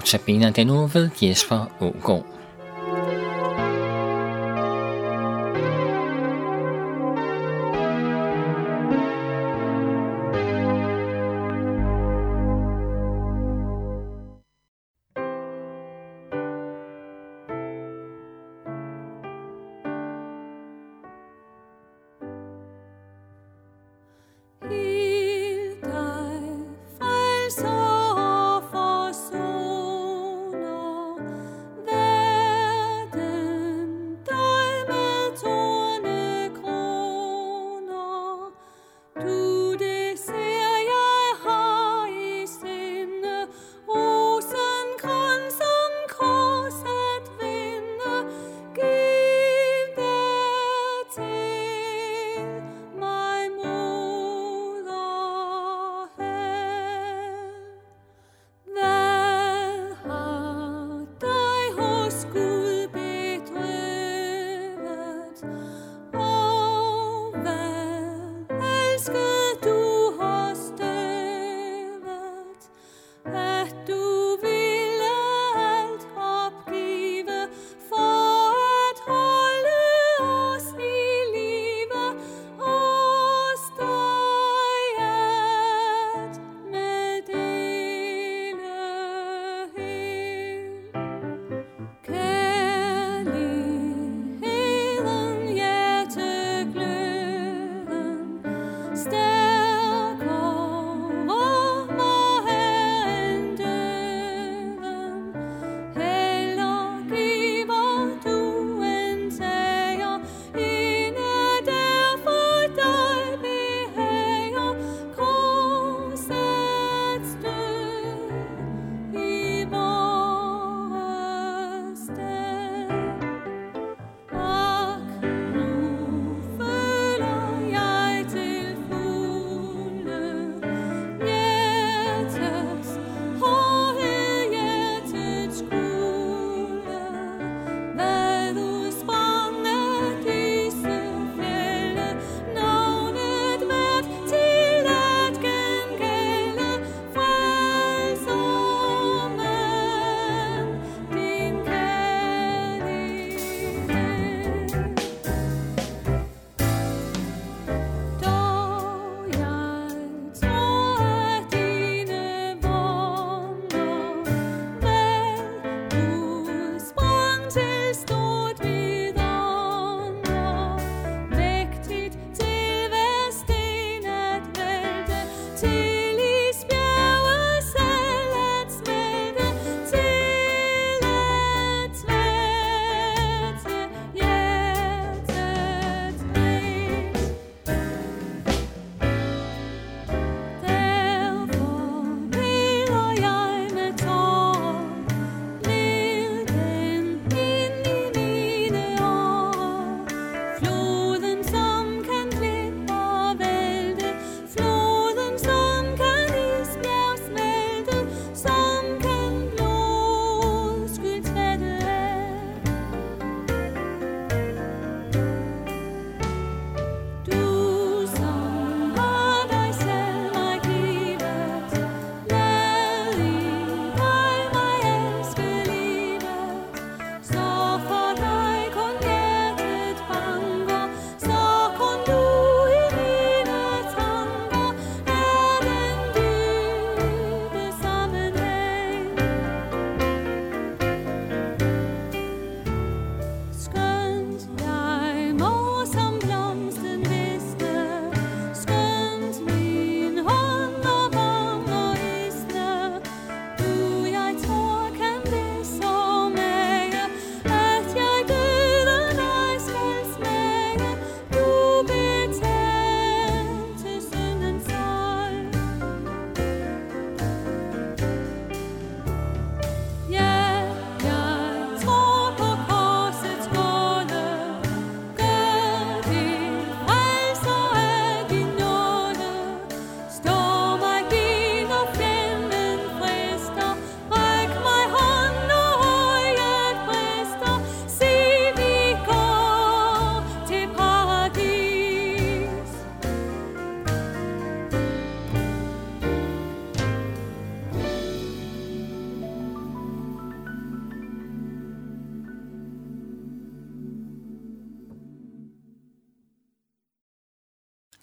Notabene er den nu ved Jesper Ågaard.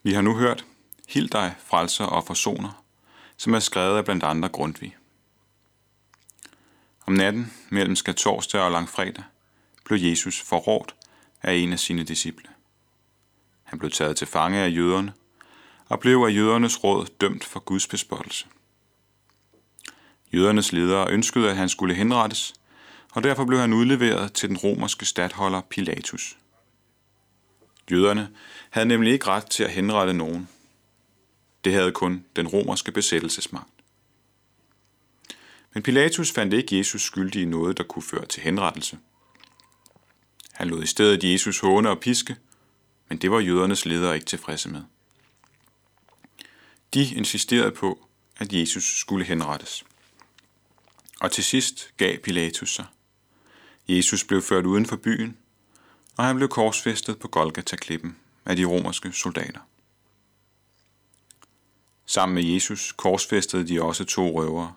Vi har nu hørt Hild dig, frelser og forsoner, som er skrevet af blandt andre Grundtvig. Om natten mellem torsdag og langfredag blev Jesus forrådt af en af sine disciple. Han blev taget til fange af jøderne og blev af jødernes råd dømt for Guds bespottelse. Jødernes ledere ønskede, at han skulle henrettes, og derfor blev han udleveret til den romerske stadholder Pilatus. Jøderne havde nemlig ikke ret til at henrette nogen. Det havde kun den romerske besættelsesmagt. Men Pilatus fandt ikke Jesus skyldig i noget, der kunne føre til henrettelse. Han lod i stedet Jesus håne og piske, men det var jødernes ledere ikke tilfredse med. De insisterede på, at Jesus skulle henrettes. Og til sidst gav Pilatus sig. Jesus blev ført uden for byen, og han blev korsfæstet på Golgata-klippen af de romerske soldater. Sammen med Jesus korsfæstede de også to røvere,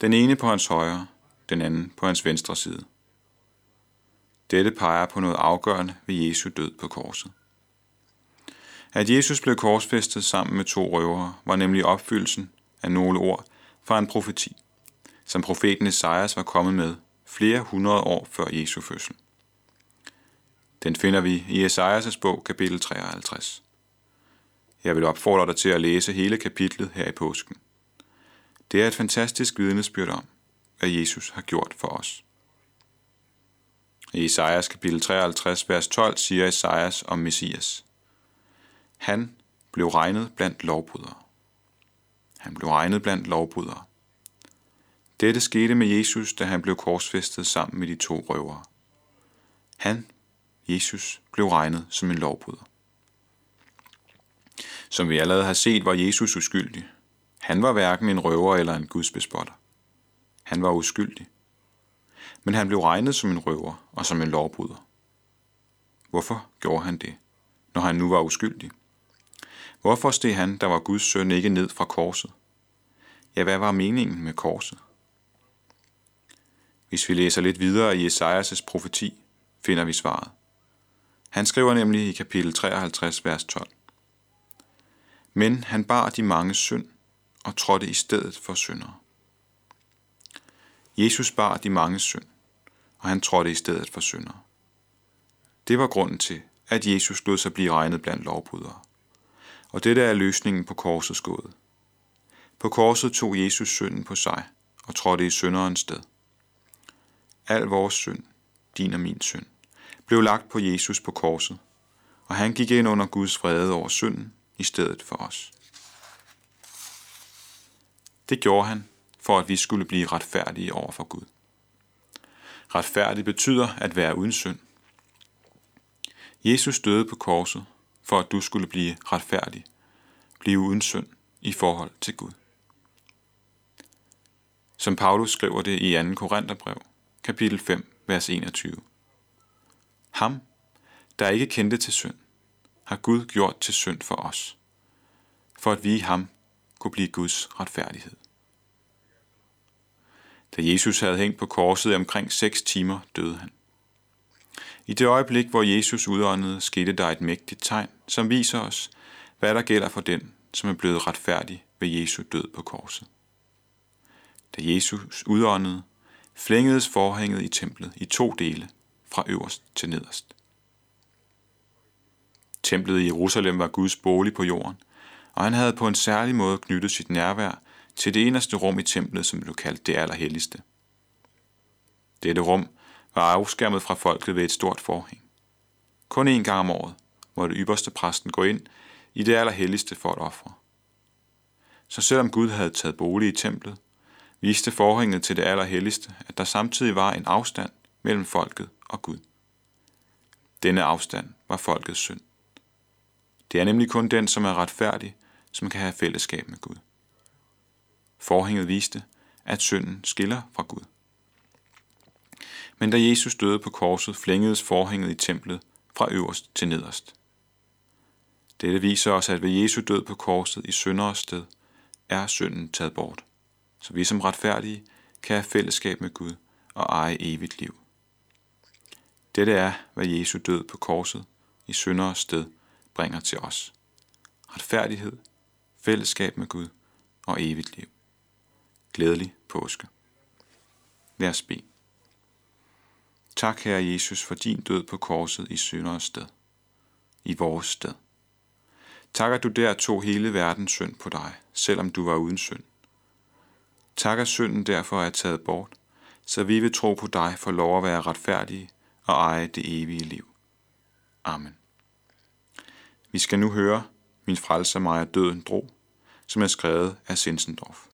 den ene på hans højre, den anden på hans venstre side. Dette peger på noget afgørende ved Jesu død på korset. At Jesus blev korsfæstet sammen med to røvere, var nemlig opfyldelsen af nogle ord fra en profeti, som profeten Esajas var kommet med flere hundrede år før Jesu fødsel. Den finder vi i Esajas' bog, kapitel 53. Jeg vil opfordre dig til at læse hele kapitlet her i påsken. Det er et fantastisk vidnesbyrd om, hvad Jesus har gjort for os. I Esajas kapitel 53, vers 12 siger Esajas om Messias. Han blev regnet blandt lovbrydere. Han blev regnet blandt lovbrydere. Dette skete med Jesus, da han blev korsfæstet sammen med de to røvere. Han, Jesus, blev regnet som en lovbryder. Som vi allerede har set, var Jesus uskyldig. Han var hverken en røver eller en gudsbespotter. Han var uskyldig. Men han blev regnet som en røver og som en lovbryder. Hvorfor gjorde han det, når han nu var uskyldig? Hvorfor steg han, der var Guds søn, ikke ned fra korset? Ja, hvad var meningen med korset? Hvis vi læser lidt videre i Esajas' profeti, finder vi svaret. Han skriver nemlig i kapitel 53, vers 12. Men han bar de mange synd og trådte i stedet for syndere. Jesus bar de mange synd, og han trådte i stedet for syndere. Det var grunden til, at Jesus lod sig blive regnet blandt lovbrydere. Og dette er løsningen på korsets gåde. På korset tog Jesus synden på sig og trådte i synderens sted. Al vores synd, din og min synd, blev lagt på Jesus på korset, og han gik ind under Guds vrede over synden i stedet for os. Det gjorde han, for at vi skulle blive retfærdige over for Gud. Retfærdig betyder at være uden synd. Jesus døde på korset, for at du skulle blive retfærdig, blive uden synd i forhold til Gud. Som Paulus skriver det i 2. Korintherbrev, kapitel 5, vers 21. Ham, der ikke kendte til synd, har Gud gjort til synd for os, for at vi i ham kunne blive Guds retfærdighed. Da Jesus havde hængt på korset i omkring 6 timer, døde han. I det øjeblik, hvor Jesus udåndede, skete der et mægtigt tegn, som viser os, hvad der gælder for den, som er blevet retfærdig ved Jesu død på korset. Da Jesus udåndede, flængedes forhænget i templet i to dele, fra øverst til nederst. Templet i Jerusalem var Guds bolig på jorden, og han havde på en særlig måde knyttet sit nærvær til det eneste rum i templet, som blev kaldt det allerhelligste. Dette rum var afskærmet fra folket ved et stort forhæng. Kun én gang om året måtte ypperste præsten gå ind i det allerhelligste for at ofre. Så selvom Gud havde taget bolig i templet, viste forhænget til det allerhelligste, at der samtidig var en afstand mellem folket og Gud. Denne afstand var folkets synd. Det er nemlig kun den, som er retfærdig, som kan have fællesskab med Gud. Forhænget viste, at synden skiller fra Gud. Men da Jesus døde på korset, flængedes forhænget i templet fra øverst til nederst. Dette viser os, at ved Jesu død på korset i synderes sted, er synden taget bort, så vi som retfærdige kan have fællesskab med Gud og eje evigt liv. Dette er, hvad Jesu død på korset i synderes sted bringer til os. retfærdighed, fællesskab med Gud og evigt liv. Glædelig påske. Lad os bede. Tak, Herre Jesus, for din død på korset i synderes sted. I vores sted. Tak, at du der tog hele verdens synd på dig, selvom du var uden synd. Tak, at synden derfor er taget bort, så vi vil tro på dig for lov at være retfærdige og eje det evige liv. Amen. Vi skal nu høre Min frelser mig af døden drog, som er skrevet af Sinsendorf.